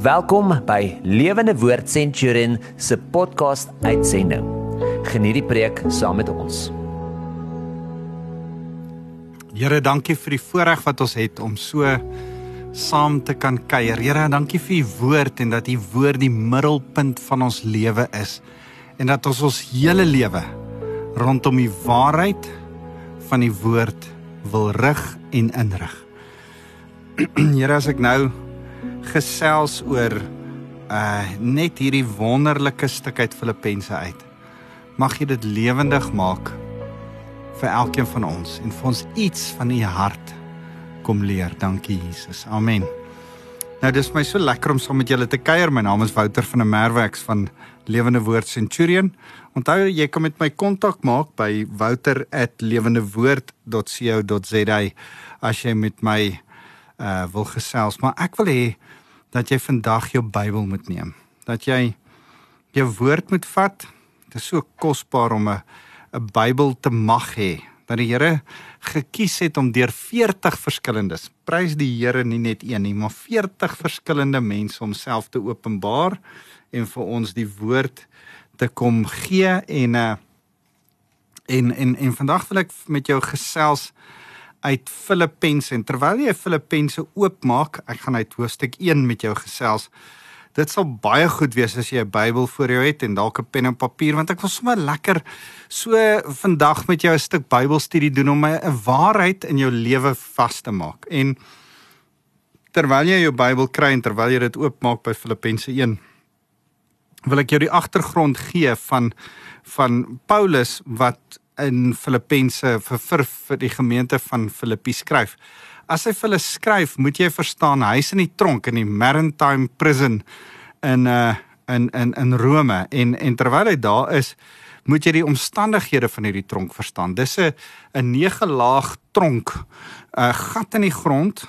Welkom by Lewende Woord Centurion se podcast uitsending. Geniet die preek saam met ons. Here, dankie vir die voorreg wat ons het om so saam te kan kuier. Here, dankie vir u woord en dat u woord die middelpunt van ons lewe is en dat ons ons hele lewe rondom die waarheid van die woord wil rig en inrig. Here, as ek nou gesels oor uh net hierdie wonderlike stuk uit Filippense uit. Mag jy dit lewendig maak vir elkeen van ons en vir ons iets van u hart kom leer. Dankie Jesus. Amen. Nou dis my so lekker om saam met julle te kuier. My naam is Wouter van der Merwe ek's van Lewende Woord Centurion. Onthou jy kan met my kontak maak by wouter@lewendewoord.co.za as jy met my uh wil gesels, maar ek wil hê dat jy vandag jou Bybel moet neem. Dat jy jou woord moet vat. Dit is so kosbaar om 'n 'n Bybel te mag hê. Dat die Here gekies het om deur 40 verskillendes. Prys die Here nie net een nie, maar 40 verskillende mense homself te openbaar en vir ons die woord te kom gee en uh en en en vandag wil ek met jou gesels uit Filippense en terwyl jy Filippense oopmaak, ek gaan uit hoofstuk 1 met jou gesels. Dit sal baie goed wees as jy 'n Bybel voor jou het en dalk 'n pen en papier want ek wil sommer lekker so vandag met jou 'n stuk Bybelstudie doen om 'n waarheid in jou lewe vas te maak. En terwyl jy jou Bybel kry en terwyl jy dit oopmaak by Filippense 1 wil ek jou die agtergrond gee van van Paulus wat in Filippense vir, vir vir die gemeente van Filippi skryf. As hy vir hulle skryf, moet jy verstaan hy's in die tronk in die Maritime Prison in uh in in in Rome en en terwyl hy daar is, moet jy die omstandighede van hierdie tronk verstaan. Dis 'n 'n nege laag tronk, 'n gat in die grond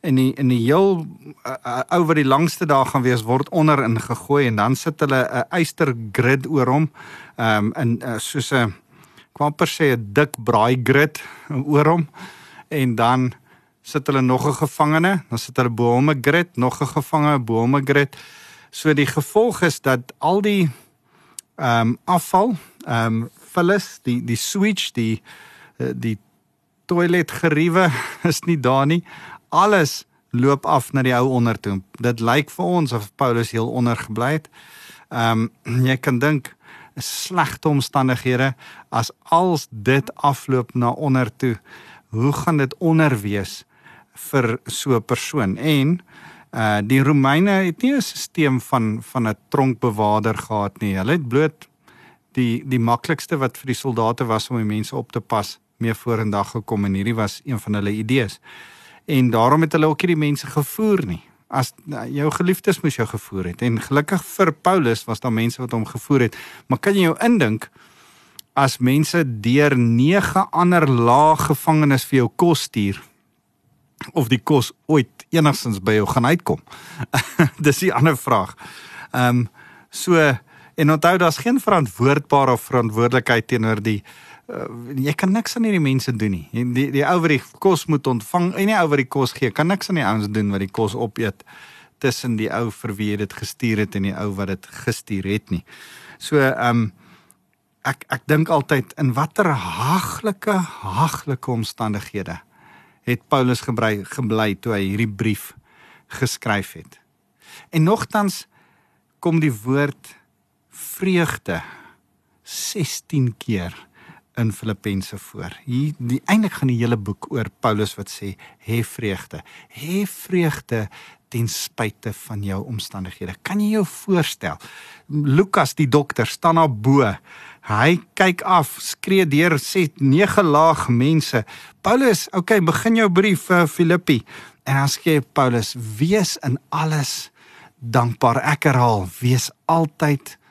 en die in die heel uh, uh, ou wat die langste daar gaan wees word onder ingegooi en dan sit hulle 'n uh, yster grid oor hom um, in uh, soos 'n kwam per se 'n dik braai grid oor hom en dan sit hulle nog 'n gevangene, dan sit hulle bo hom 'n grid, nog 'n gevangene bo hom 'n grid. So die gevolg is dat al die ehm um, afval, ehm um, vullis, die die switch, die die toilet geriewe is nie daar nie. Alles loop af na die ou onder toe. Dit lyk vir ons of Paulus heel onder gebly het. Ehm um, jy kan dink slegte omstandighede as als dit afloop na onder toe hoe gaan dit onder wees vir so 'n persoon? En uh die Romeine het nie 'n stelsel van van 'n tronkbewaarder gehad nie. Hulle het bloot die die maklikste wat vir die soldate was om die mense op te pas mee vorendag gekom en hierdie was een van hulle idees. En daarom het hulle ook nie die mense gevoer nie as nou, jou geliefdes moes jou gevoer het. En gelukkig vir Paulus was daar mense wat hom gevoer het. Maar kan jy jou indink as mense deur nege ander lae gevangenes vir jou kos stuur of die kos ooit enigstens by jou gaan uitkom? Dis die ander vraag. Ehm um, so en onthou daar's geen verantwoordbare verantwoordelikheid teenoor die uh, jy kan niks aan hierdie mense doen nie. Die die, ou wat die kos moet ontvang en die ou wat die kos gee, kan niks aan die ouens doen wat die kos opeet tussen die ou vir wie jy dit gestuur het en die ou wat dit gestuur het nie. So ehm um, ek ek dink altyd in watter haglike haglike omstandighede het Paulus gebly gebly toe hy hierdie brief geskryf het. En nogtans kom die woord vreugde 16 keer in Filippense voor. Hier die eintlik gaan die hele boek oor Paulus wat sê hê vreugde. Hê vreugde ten spyte van jou omstandighede. Kan jy jou voorstel? Lukas die dokter staan daar bo. Hy kyk af, skree deur sê nege laag mense. Paulus, okay, begin jou brief vir Filippi. En dan sê Paulus: "Wees in alles dankbaar." Ek herhaal: "Wees altyd dankbaar."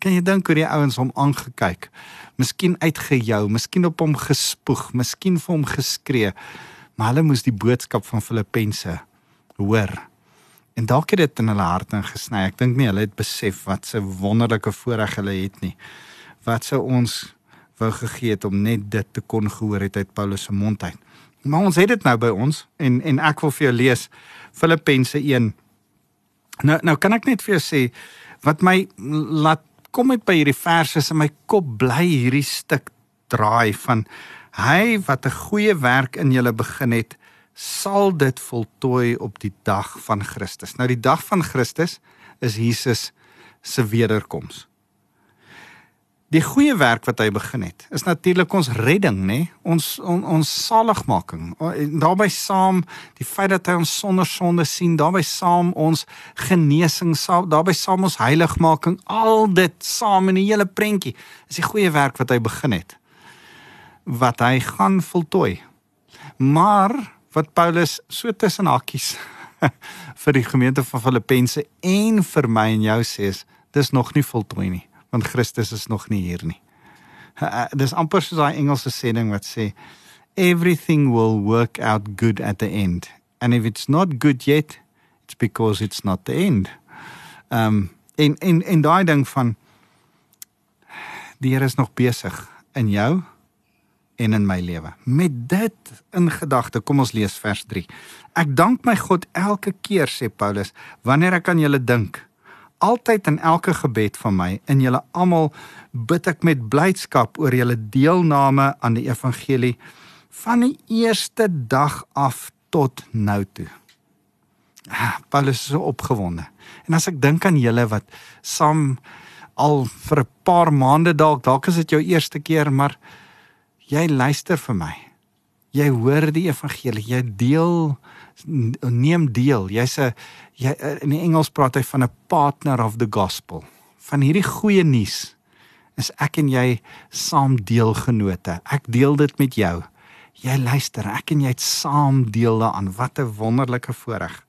Kan jy dink hoe die ouens hom aangekyk? miskien uitgejou, miskien op hom gespoeg, miskien vir hom geskree. Maar hulle moes die boodskap van Filippense hoor. En dalk het dit in hulle harte ingesny. Ek dink nie hulle het besef wat 'n wonderlike voorreg hulle het nie. Wat sou ons wou gegee het om net dit te kon gehoor het uit Paulus se mond uit. Maar ons het dit nou by ons en en ek wil vir jou lees Filippense 1 Nou nou kan ek net vir jou sê wat my laat kom met by hierdie verse in my kop bly hierdie stuk draai van hy wat 'n goeie werk in julle begin het sal dit voltooi op die dag van Christus. Nou die dag van Christus is Jesus se wederkoms. Die goeie werk wat hy begin het, is natuurlik ons redding, nê? Ons on, ons saligmaking. Daarby saam die feit dat hy ons sonder sonde sien, daarby saam ons genesing, daarby saam ons heiligmaking, al dit saam in 'n hele prentjie is die goeie werk wat hy begin het. Wat hy gaan voltooi. Maar wat Paulus so tussen hakkies vir die gemeente van Filippense en vir my en jou sê is dis nog nie voltooi nie want Christus is nog nie hier nie. Dis amper soos daai Engelse sêding wat sê everything will work out good at the end and if it's not good yet it's because it's not the end. Um en en en daai ding van die Here is nog besig in jou en in my lewe. Met dit in gedagte, kom ons lees vers 3. Ek dank my God elke keer sê Paulus wanneer ek aan julle dink altyd in elke gebed van my in julle almal bid ek met blydskap oor julle deelname aan die evangelie van die eerste dag af tot nou toe. Ah, Paulus is so opgewonde. En as ek dink aan julle wat saam al vir 'n paar maande dalk, dalk is dit jou eerste keer, maar jy luister vir my. Jy hoor die evangelie, jy deel neem deel. Jy's 'n jy in Engels praat hy van 'n partner of the gospel. Van hierdie goeie nuus is ek en jy saam deelgenote. Ek deel dit met jou. Jy luister, ek en jy het saam deel daaraan. Wat 'n wonderlike voorreg.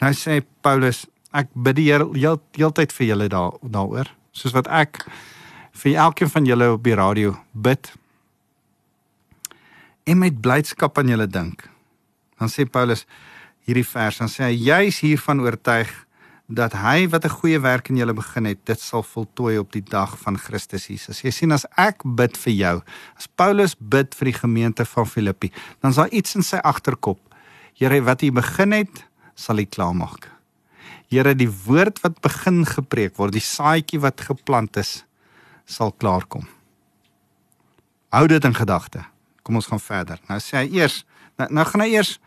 Nou sê Paulus, ek bid die Here heel, heeltyd vir julle daar daaroor, soos wat ek vir elkeen van julle op die radio bid en met blydskap aan julle dink dan sê Paulus hierdie vers dan sê hy juis hiervan oortuig dat hy wat 'n goeie werk in julle begin het, dit sal voltooi op die dag van Christus Jesus. Jy sien as ek bid vir jou, as Paulus bid vir die gemeente van Filippi, dan is daar iets in sy agterkop. Here, wat hy begin het, sal hy klaarmaak. Here, die woord wat begin gepreek word, die saadjie wat geplant is, sal klaarkom. Hou dit in gedagte. Kom ons gaan verder. Nou sê hy eers, nou, nou gaan hy eers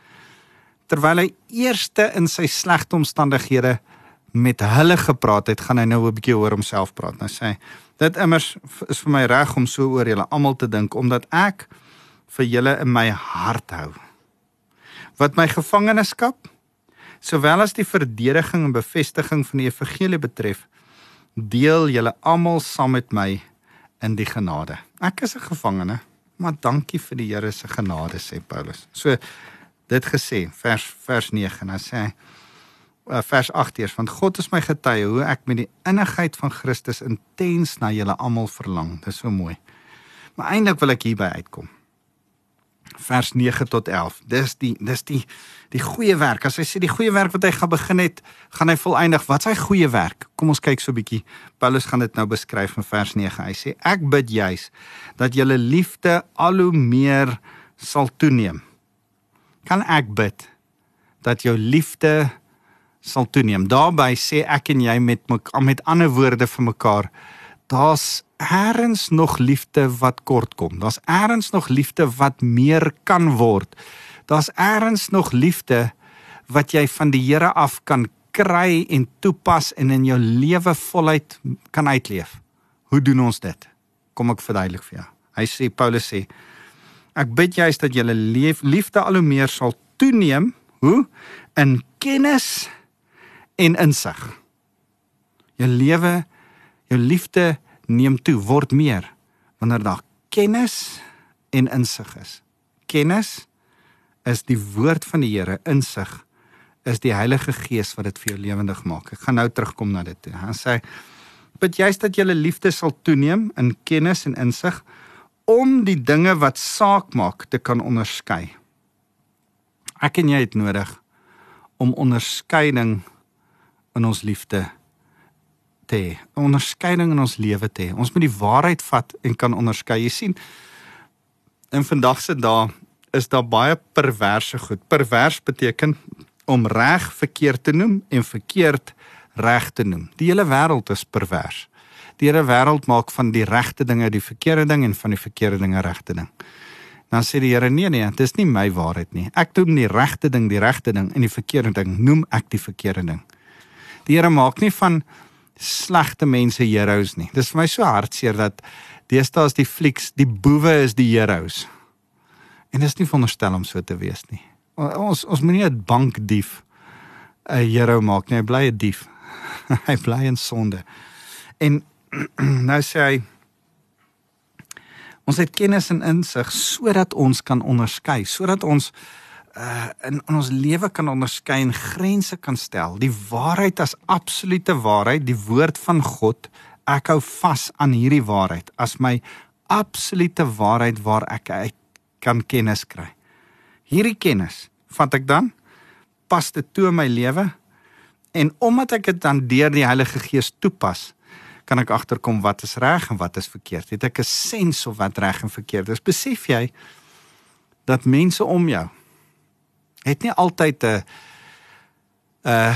terwyl hy eerste in sy slegte omstandighede met hulle gepraat het, gaan hy nou 'n bietjie oor homself praat. Nou sê hy: "Dit immers is vir my reg om so oor julle almal te dink omdat ek vir julle in my hart hou. Wat my gevangenskap sowel as die verdediging en bevestiging van die evangelie betref, deel julle almal saam met my in die genade. Ek is 'n gevangene, maar dankie vir die Here se genade sê Paulus. So dit gesê vers vers 9 en dan sê hy uh, vers 8 eers want God is my getuie hoe ek met die innigheid van Christus intens na julle almal verlang. Dis so mooi. Maar eintlik wil ek hierby uitkom. Vers 9 tot 11. Dis die dis die die goeie werk. As hy sê die goeie werk wat hy gaan begin het, gaan hy volëindig. Wat is hy goeie werk? Kom ons kyk so 'n bietjie. Paulus gaan dit nou beskryf in vers 9. Hy sê ek bid juis dat julle liefde al hoe meer sal toeneem kan ek bid dat jou liefde sal toeneem. Daarby sê ek en jy met met ander woorde vir mekaar, daar's eers nog liefde wat kort kom. Daar's eers nog liefde wat meer kan word. Daar's eers nog liefde wat jy van die Here af kan kry en toepas en in jou lewe voluit kan uitleef. Hoe doen ons dit? Kom ek verduidelik vir jou. Hy sê Paulus sê Ek bid juist dat julle liefde al hoe meer sal toeneem, hoe in kennis en insig. Jou lewe, jou liefde neem toe, word meer wanneer daar kennis en insig is. Kennis is die woord van die Here, insig is die Heilige Gees wat dit vir jou lewendig maak. Ek gaan nou terugkom na dit toe. Hy sê bid juist dat julle liefde sal toeneem in kennis en insig om die dinge wat saak maak te kan onderskei. Ek en jy het nodig om onderskeiding in ons liefde te hê, onderskeiding in ons lewe te hê. Ons moet die waarheid vat en kan onderskei. Jy sien, in vandag se dae is daar baie perverse goed. Pervers beteken om reg verkeerd te noem en verkeerd reg te noem. Die hele wêreld is pervers. Die hele wêreld maak van die regte dinge die verkeerde ding en van die verkeerde dinge regte ding. Dan sê die Here nee nee, dit is nie my waarheid nie. Ek doen die regte ding, die regte ding en die verkeerde ding noem ek die verkeerde ding. Die Here maak nie van slegte mense heroes nie. Dis vir my so hartseer dat deesdae is die flieks, die boewe is die heroes. En dit is nie veronderstel om so te wees nie. Ons ons moenie 'n bankdief 'n hero maak nie. Hy bly 'n dief. hy bly in sonde. En nou sê hy ons het kennis en insig sodat ons kan onderskei, sodat ons uh in, in ons lewe kan onderskei en grense kan stel. Die waarheid as absolute waarheid, die woord van God. Ek hou vas aan hierdie waarheid as my absolute waarheid waar ek uit kan kennis kry. Hierdie kennis vat ek dan pas dit toe in my lewe en omdat ek dit dan deur die Heilige Gees toepas, kan ek agterkom wat is reg en wat is verkeerd. Het ek 'n sens of wat reg en verkeerd is? Besef jy dat mense om jou het nie altyd 'n 'n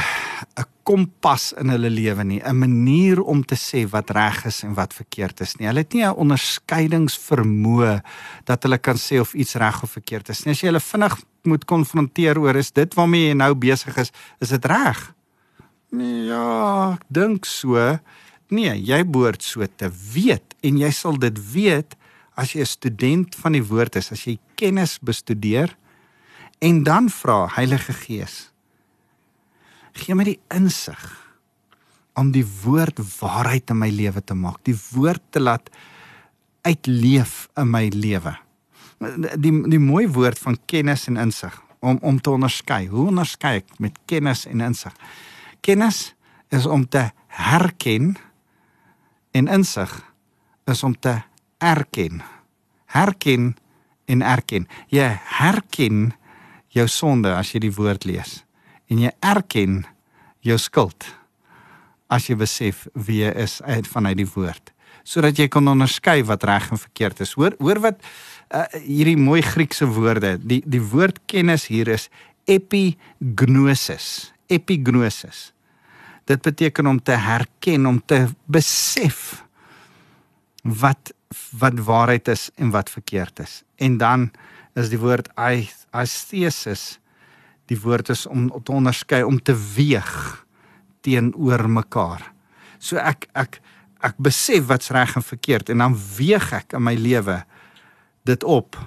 'n kompas in hulle lewe nie, 'n manier om te sê wat reg is en wat verkeerd is nie. Hulle het nie 'n onderskeidingsvermoë dat hulle kan sê of iets reg of verkeerd is nie. As jy hulle vinnig moet konfronteer oor is dit waarmee jy nou besig is, is dit reg? Nee, ja, ek dink so. Nee, jy behoort so te weet en jy sal dit weet as jy 'n student van die woord is, as jy kennis bestudeer en dan vra Heilige Gees gee my die insig om die woord waarheid in my lewe te maak die woord te laat uitleef in my lewe. Die die mooi woord van kennis en insig om om te onderskei. Hoe onderskei ek met kennis en insig? Kennis is om te herken en insig is om te erken. Herken en erken. Jy herken jou sonde as jy die woord lees en jy erken jou skuld as jy besef wie jy is uit vanuit die woord sodat jy kan onderskei wat reg en verkeerd is. Hoor hoor wat uh, hierdie mooi Griekse woorde die die woord kennis hier is epignosis. Epignosis dit beteken om te herken om te besef wat wat waarheid is en wat verkeerd is en dan is die woord aesthesis die woord is om te onderskei om te weeg teenoor mekaar. So ek ek ek besef wat's reg en verkeerd en dan weeg ek in my lewe dit op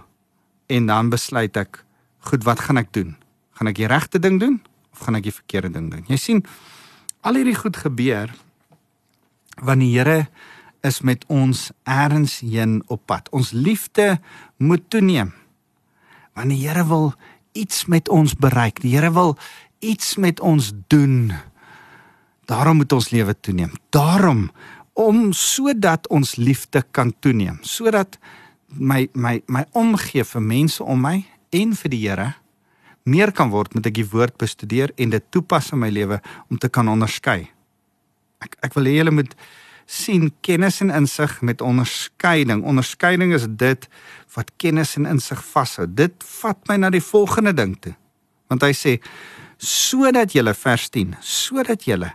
en dan besluit ek goed wat gaan ek doen? Gaan ek die regte ding doen of gaan ek die verkeerde ding doen? Jy sien al hierdie goed gebeur wanneer die Here is met ons eers heen op pad. Ons liefde moet toeneem want die Here wil iets met ons bereik. Die Here wil iets met ons doen. Daarom moet ons lewe toeneem. Daarom om sodat ons liefde kan toeneem, sodat my my my omgee vir mense om my en vir die Here meer kan word met ek die woord bestudeer en dit toepas in my lewe om te kan onderskei. Ek ek wil hê julle moet sien kennis en insig met onderskeiding. Onderskeiding is dit wat kennis en insig vashou. Dit vat my na die volgende ding toe. Want hy sê sodat julle vers 10, sodat julle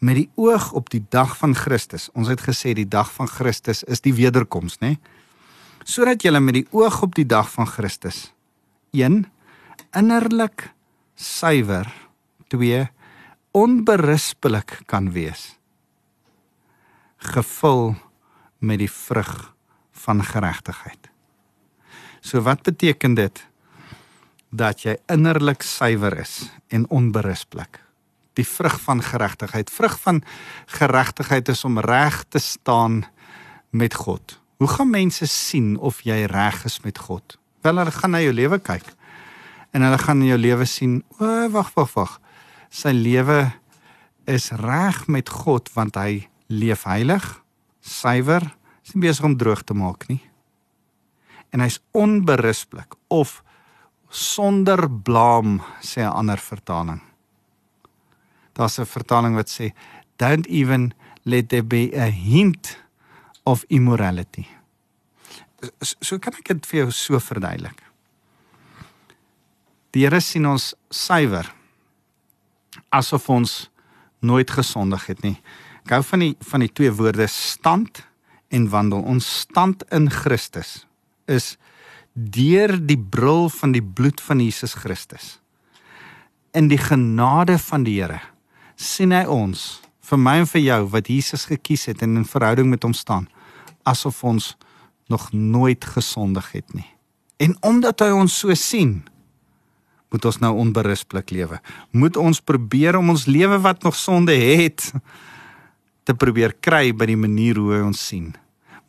met die oog op die dag van Christus. Ons het gesê die dag van Christus is die wederkoms, né? Sodat julle met die oog op die dag van Christus 1 innerlik suiwer, 2 onberispelik kan wees gevul met die vrug van geregtigheid. So wat beteken dit? Dat jy innerlik suiwer is en onberispelik. Die vrug van geregtigheid, vrug van geregtigheid is om reg te staan met God. Hoe gaan mense sien of jy reg is met God? Wel hulle gaan na jou lewe kyk. En hulle gaan in jou lewe sien, o, wag, wag, wag. Sy lewe is reg met God want hy leef heilig, suiwer, is nie besig om droog te maak nie. En hy's onberispelik of sonder blaam sê 'n ander vertaling. Daar's 'n vertaling wat sê don't even let there be a hint of immorality. So, so kan ek dit vir jou so verduidelik. Die Here sien ons suiwer asof ons nooit gesondig het nie. Ek hou van die van die twee woorde stand en wandel. Ons stand in Christus is deur die bril van die bloed van Jesus Christus. In die genade van die Here sien hy ons vir my en vir jou wat Jesus gekies het en in verhouding met hom staan asof ons nog nooit gesondig het nie. En omdat hy ons so sien, moet ons nou onberusblik lewe. Moet ons probeer om ons lewe wat nog sonde het te probeer kry by die manier hoe hy ons sien.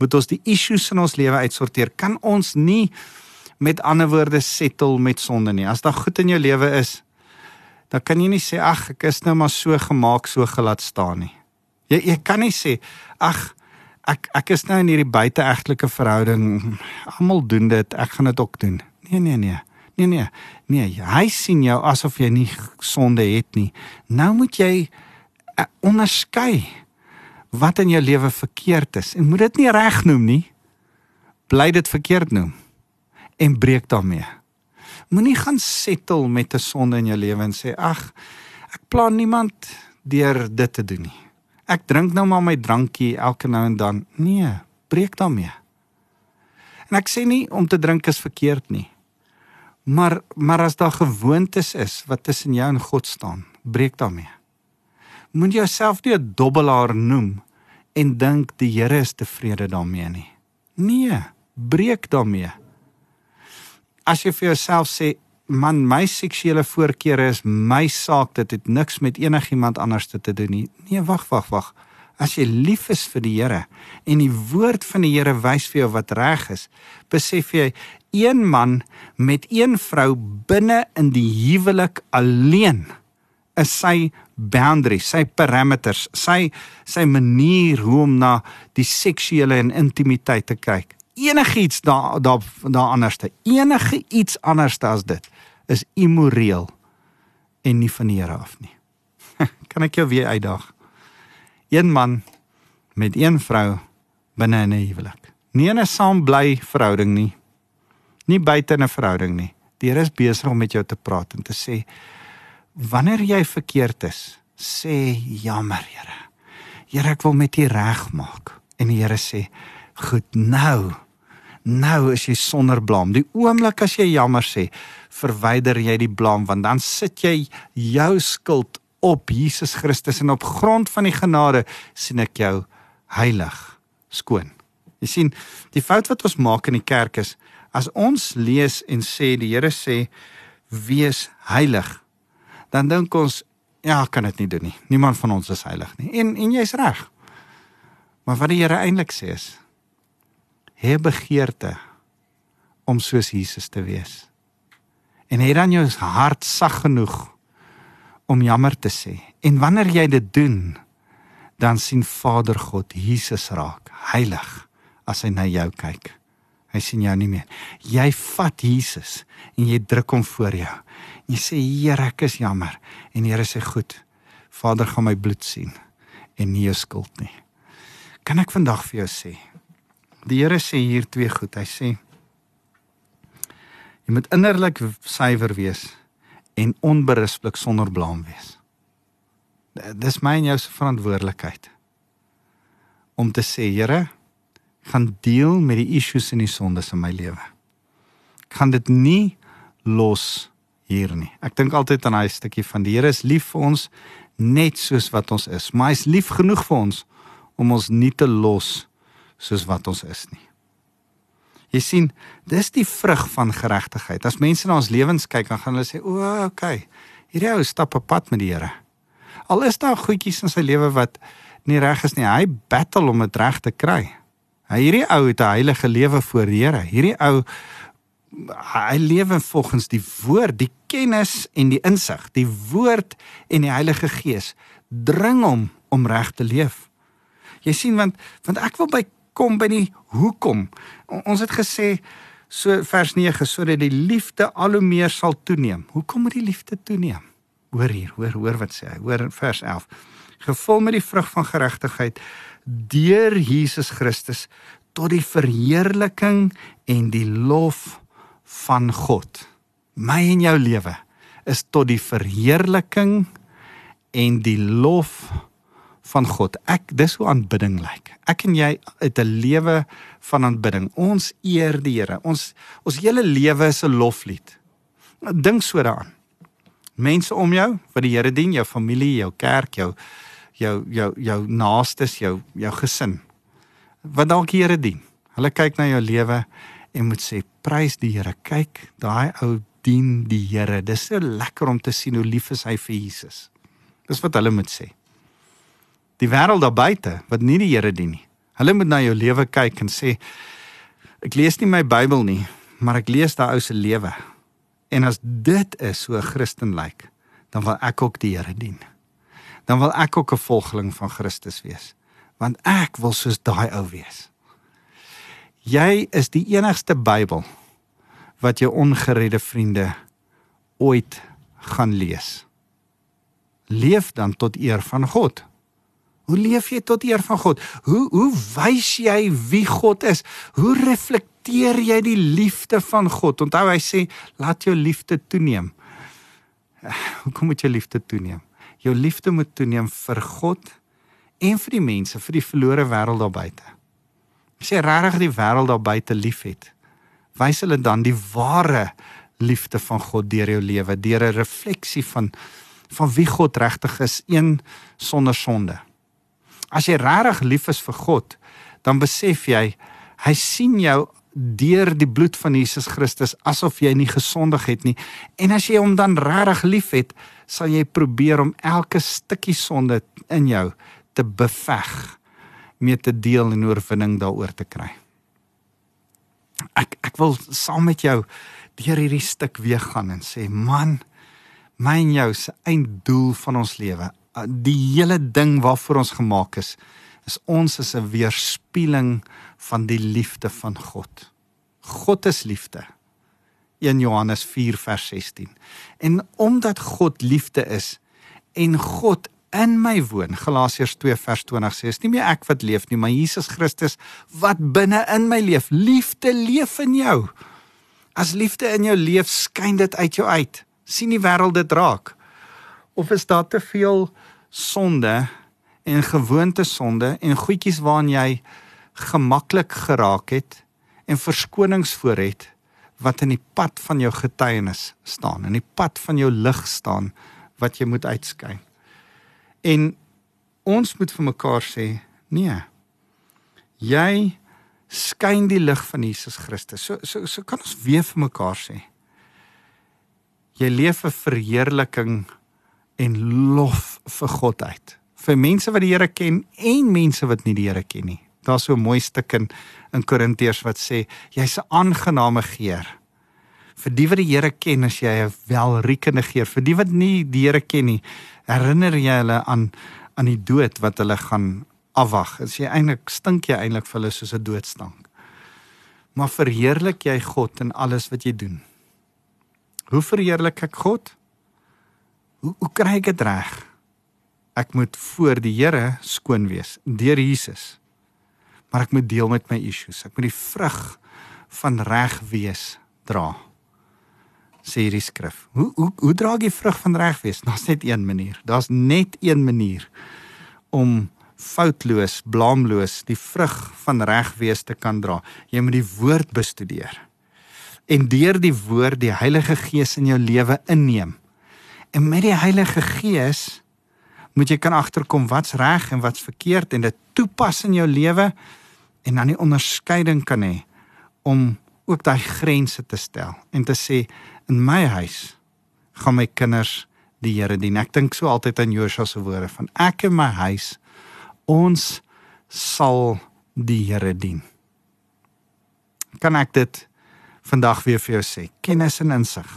Moet ons die issues in ons lewe uitsorteer. Kan ons nie met ander woorde settle met sonde nie. As daar goed in jou lewe is, dan kan jy nie sê ag, ek is nou maar so gemaak, so gelaat staan nie. Jy jy kan nie sê ag ek ek is nou in hierdie buiteegtelike verhouding. Almal doen dit, ek gaan dit ook doen. Nee, nee, nee. Nee nee. Nee, hy sien jou asof jy nie sonde het nie. Nou moet jy uh, onderskei wat in jou lewe verkeerd is en moet dit nie reg noem nie. Bly dit verkeerd noem en breek daarmee. Moenie gaan settle met 'n sonde in jou lewe en sê ag, ek plan niemand deur dit te doen nie. Ek drink nou maar my drankie elke nou en dan. Nee, breek daarmee. En ek sê nie om te drink is verkeerd nie. Maar maar as daar gewoontes is wat tussen jou en God staan, breek daarmee. Moet jouself nie 'n dobbelaar noem en dink die Here is tevrede daarmee nie. Nee, breek daarmee. As jy vir jouself sê, man, my seksuele voorkeure is my saak, dit het niks met enigiemand anders te doen nie. Nee, wag, wag, wag. As jy lief is vir die Here en die woord van die Here wys vir jou wat reg is, besef jy een man met een vrou binne in die huwelik alleen is sy boundaries, sy parameters, sy sy manier hoe om na die seksuele en intimiteit te kyk. Enigiets daar daar daar anderste, enige iets anderste as dit is immoreel en nie van die Here af nie. kan ek jou weer uitdaag? Een man met een vrou binne in 'n huwelik. Nie 'n saambly verhouding nie, nie buite 'n verhouding nie. Die Here is besig om met jou te praat en te sê wanneer jy verkeerd is, sê jammer, Here. Here, ek wil met U regmaak. En die Here sê, "Goed, nou. Nou is jy sonder blame. Die oomblik as jy jammer sê, verwyder jy die blame want dan sit jy jou skuld op Jesus Christus en op grond van die genade sien ek jou heilig, skoon." Jy sien, die fout wat ons maak in die kerk is As ons lees en sê die Here sê wees heilig, dan dink ons ja, kan dit nie doen nie. Niemand van ons is heilig nie. En en jy's reg. Maar wat die Here eintlik sê is hê begeerte om soos Jesus te wees. En hê dan jou hart sag genoeg om jammer te sê. En wanneer jy dit doen, dan sien Vader God Jesus raak, heilig as hy na jou kyk. Hy sien jou nie meer. Jy vat Jesus en jy druk hom voor jou. Jy sê Here, ek is jammer. En Here sê goed. Vader gaan my bloed sien en nie jou skuld nie. Kan ek vandag vir jou sê? Die Here sê hier twee goed. Hy sê jy moet innerlik suiwer wees en onberispelik sonder blaam wees. Dis my en jou se verantwoordelikheid om te sê, Here, gaan deel met die issues en die sondes in my lewe. Ek gaan dit nie los hier nie. Ek dink altyd aan daai stukkie van die Here is lief vir ons net soos wat ons is, maar hy is lief genoeg vir ons om ons nie te los soos wat ons is nie. Jy sien, dis die vrug van geregtigheid. As mense na ons lewens kyk, dan gaan hulle sê, "O, okay. Hierdie ou stap op pad met die Here." Al is daar goedjies in sy lewe wat nie reg is nie, hy battle om dit reg te kry. Hierdie ou het 'n heilige lewe voor die Here. Hierdie ou hy lewe volgens die woord, die kennis en die insig. Die woord en die Heilige Gees dring hom om reg te leef. Jy sien want want ek wil by kom by die hoekom. Ons het gesê so vers 9 sodat die liefde al hoe meer sal toeneem. Hoekom moet die liefde toeneem? Hoor hier, hoor hoor wat sê hy. Hoor vers 11. Gevul met die vrug van geregtigheid deur Jesus Christus tot die verheerliking en die lof van God. My en jou lewe is tot die verheerliking en die lof van God. Ek dis hoe aanbidding lyk. Ek en jy het 'n lewe van aanbidding. Ons eer die Here. Ons ons hele lewe is 'n loflied. Dink so daaraan. Mense om jou wat die Here dien, jou familie, jou kerk, jou jou jou jou naastes, jou jou gesin. Wat dalk die Here dien. Hulle kyk na jou lewe en moet sê prys die Here. Kyk, daai ou dien die Here. Dis so lekker om te sien hoe lief is hy vir Jesus. Dis wat hulle moet sê die wêreld daar buite wat nie die Here dien nie. Hulle moet na jou lewe kyk en sê ek lees nie my Bybel nie, maar ek lees daai ou se lewe. En as dit is so 'n Christen lyk, dan wil ek ook die Here dien. Dan wil ek ook 'n volgeling van Christus wees, want ek wil soos daai ou wees. Jy is die enigste Bybel wat jou ongeredde vriende ooit gaan lees. Leef dan tot eer van God. Hoe leef jy tot eer van God? Hoe hoe wys jy wie God is? Hoe reflekteer jy die liefde van God? Onthou hy sê laat jou liefde toeneem. Hoekom moet jou liefde toeneem? Jou liefde moet toeneem vir God en vir die mense, vir die verlore wêreld daar buite. As jy regtig die wêreld daar buite liefhet, wys hulle dan die ware liefde van God deur jou lewe, deur 'n refleksie van van wie God regtig is, een sonder sonde. As jy regtig lief is vir God, dan besef jy hy sien jou deur die bloed van Jesus Christus asof jy nie gesondig het nie. En as jy hom dan regtig liefhet, sal jy probeer om elke stukkie sonde in jou te beveg mee te deel en oorwinning daaroor te kry. Ek ek wil saam met jou deur hierdie stuk weer gaan en sê man, my en jou se einddoel van ons lewe die hele ding waarvoor ons gemaak is is ons is 'n weerspieëling van die liefde van God. God is liefde. 1 Johannes 4 vers 16. En omdat God liefde is en God in my woon, Galasiërs 2 vers 20 sê, is nie meer ek wat leef nie, maar Jesus Christus wat binne in my leef. Liefde leef in jou. As liefde in jou leef, skyn dit uit jou uit. sien die wêreld dit raak of is daar te veel sonde en gewoonte sonde en goedjies waaraan jy gemaklik geraak het en verskonings voor het wat in die pad van jou getuienis staan in die pad van jou lig staan wat jy moet uitskyn en ons moet vir mekaar sê nee jy skyn die lig van Jesus Christus so so so kan ons weer vir mekaar sê jy leef 'n verheerliking en lof vir God uit. Vir mense wat die Here ken en mense wat nie die Here ken nie. Daar's so 'n mooi stuk in in Korintiërs wat sê jy's 'n aangename geur. Vir die wat die Here ken, as jy 'n welriekende geur. Vir die wat nie die Here ken nie, herinner jy hulle aan aan die dood wat hulle gaan afwag. As jy eintlik stink jy eintlik vir hulle soos 'n doodstank. Maar verheerlik jy God in alles wat jy doen? Hoe verheerlik ek God? Hoe hoe kry ek dit reg? Ek moet voor die Here skoon wees deur Jesus. Maar ek moet deel met my issues. Ek moet die vrug van reg wees dra. Sê hierdie skrif. Hoe hoe hoe dra jy vrug van reg wees? Daar's net een manier. Daar's net een manier om foutloos, blaamloos die vrug van reg wees te kan dra. Jy moet die woord bestudeer. En deur die woord die Heilige Gees in jou lewe inneem En met die Heilige Gees moet jy kan agterkom wat's reg en wat's verkeerd en dit toepas in jou lewe en dan die onderskeiding kan hê om ook daai grense te stel en te sê in my huis gaan my kinders die Here dien. Ek dink so altyd aan Josua se woorde van ek en my huis ons sal die Here dien. Kan ek dit vandag weer vir jou sê? Kennis en insig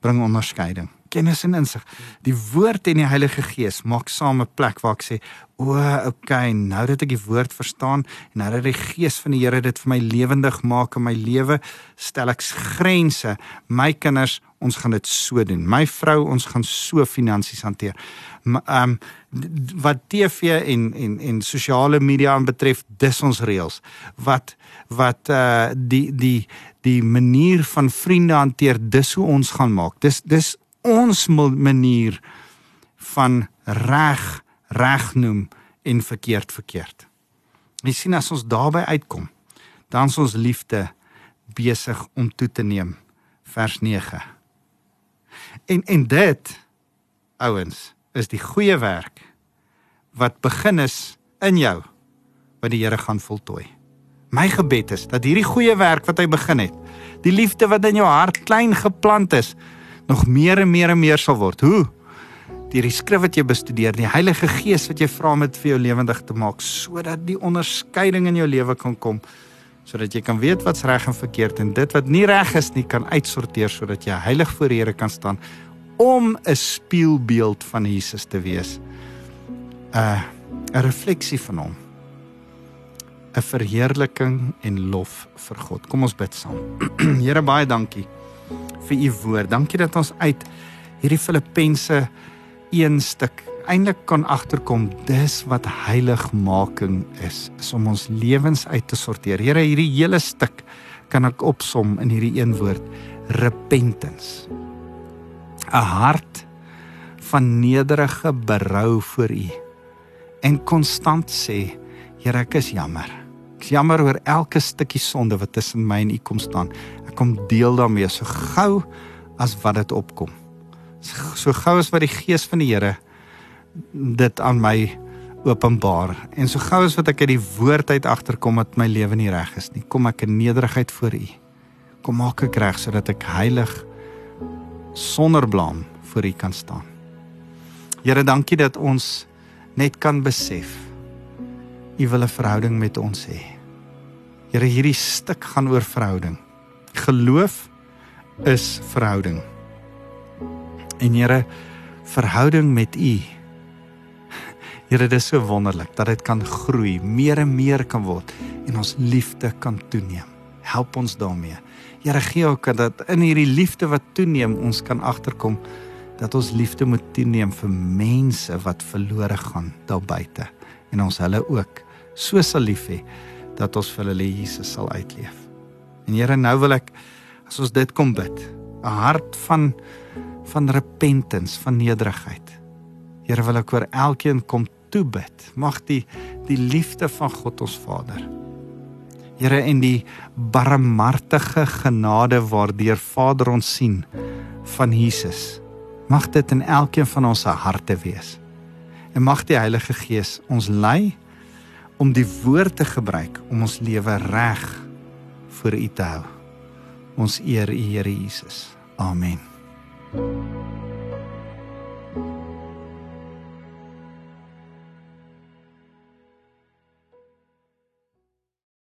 bring onderskeiding kennis en insig. Die woord en die Heilige Gees maak saam 'n plek waar ek sê, "O, okay, nou dat ek die woord verstaan en nou dat die Gees van die Here dit vir my lewendig maak in my lewe, stel ek grense. My kinders, ons gaan dit so doen. My vrou, ons gaan so finansies hanteer." Ehm um, wat TV en en en sosiale media aanbetref, dis ons reëls. Wat wat uh die die die manier van vriende hanteer, dis hoe ons gaan maak. Dis dis ons manier van reg reg noem en verkeerd verkeerd. Jy sien as ons daarby uitkom, dan is ons liefde besig om toe te neem. Vers 9. En en dit ouens is die goeie werk wat begin is in jou wat die Here gaan voltooi. My gebed is dat hierdie goeie werk wat hy begin het, die liefde wat in jou hart klein geplant is, nog meer en meer en meer sal word. Hoe? Deur die skrif wat jy bestudeer, die Heilige Gees wat jy vra om dit vir jou lewendig te maak sodat die onderskeiding in jou lewe kan kom sodat jy kan weet wat's reg en verkeerd en dit wat nie reg is nie kan uitsorteer sodat jy heilig voor die Here kan staan om 'n spieelbeeld van Jesus te wees. 'n uh, 'n refleksie van hom. 'n verheerliking en lof vir God. Kom ons bid saam. Here baie dankie vir u woord. Dankie dat ons uit hierdie Filippense een stuk eintlik kan agterkom dis wat heiligmaking is, is om ons lewens uit te sorteer. Here, hierdie hele stuk kan ek opsom in hierdie een woord: repentance. 'n Hart van nederige berou voor U en konstant sê, Here, ek is jammer. Ek is jammer oor elke stukkie sonde wat tussen my en U kom staan. Ek kom deel daarmee so gou as wat dit opkom. So gou as wat die gees van die Here dit aan my openbaar en so gou as wat ek uit die woord uit agterkom dat my lewe nie reg is nie kom ek in nederigheid voor u kom maak ek reg sodat ek heilig sonder blame voor u kan staan Here dankie dat ons net kan besef u wil 'n verhouding met ons hê Here hierdie stuk gaan oor verhouding geloof is verhouding en Here verhouding met u Here, dit is so wonderlik dat dit kan groei, meer en meer kan word en ons liefde kan toeneem. Help ons daarmee. Here, gee ook dat in hierdie liefde wat toeneem, ons kan agterkom dat ons liefde moet toeneem vir mense wat verlore gaan daar buite en ons hulle ook so sal lief hê dat ons vir hulle Jesus sal uitleef. En Here, nou wil ek as ons dit kom bid, 'n hart van van repentance, van nederigheid. Here, wil ek oor elkeen kom toebid. Mag die die liefde van God ons Vader. Here en die barmhartige genade waardeur Vader ons sien van Jesus. Mag dit in elkeen van ons harte wees. En mag die Heilige Gees ons lei om die woord te gebruik om ons lewe reg voor U te hou. Ons eer U Here Jesus. Amen. thank you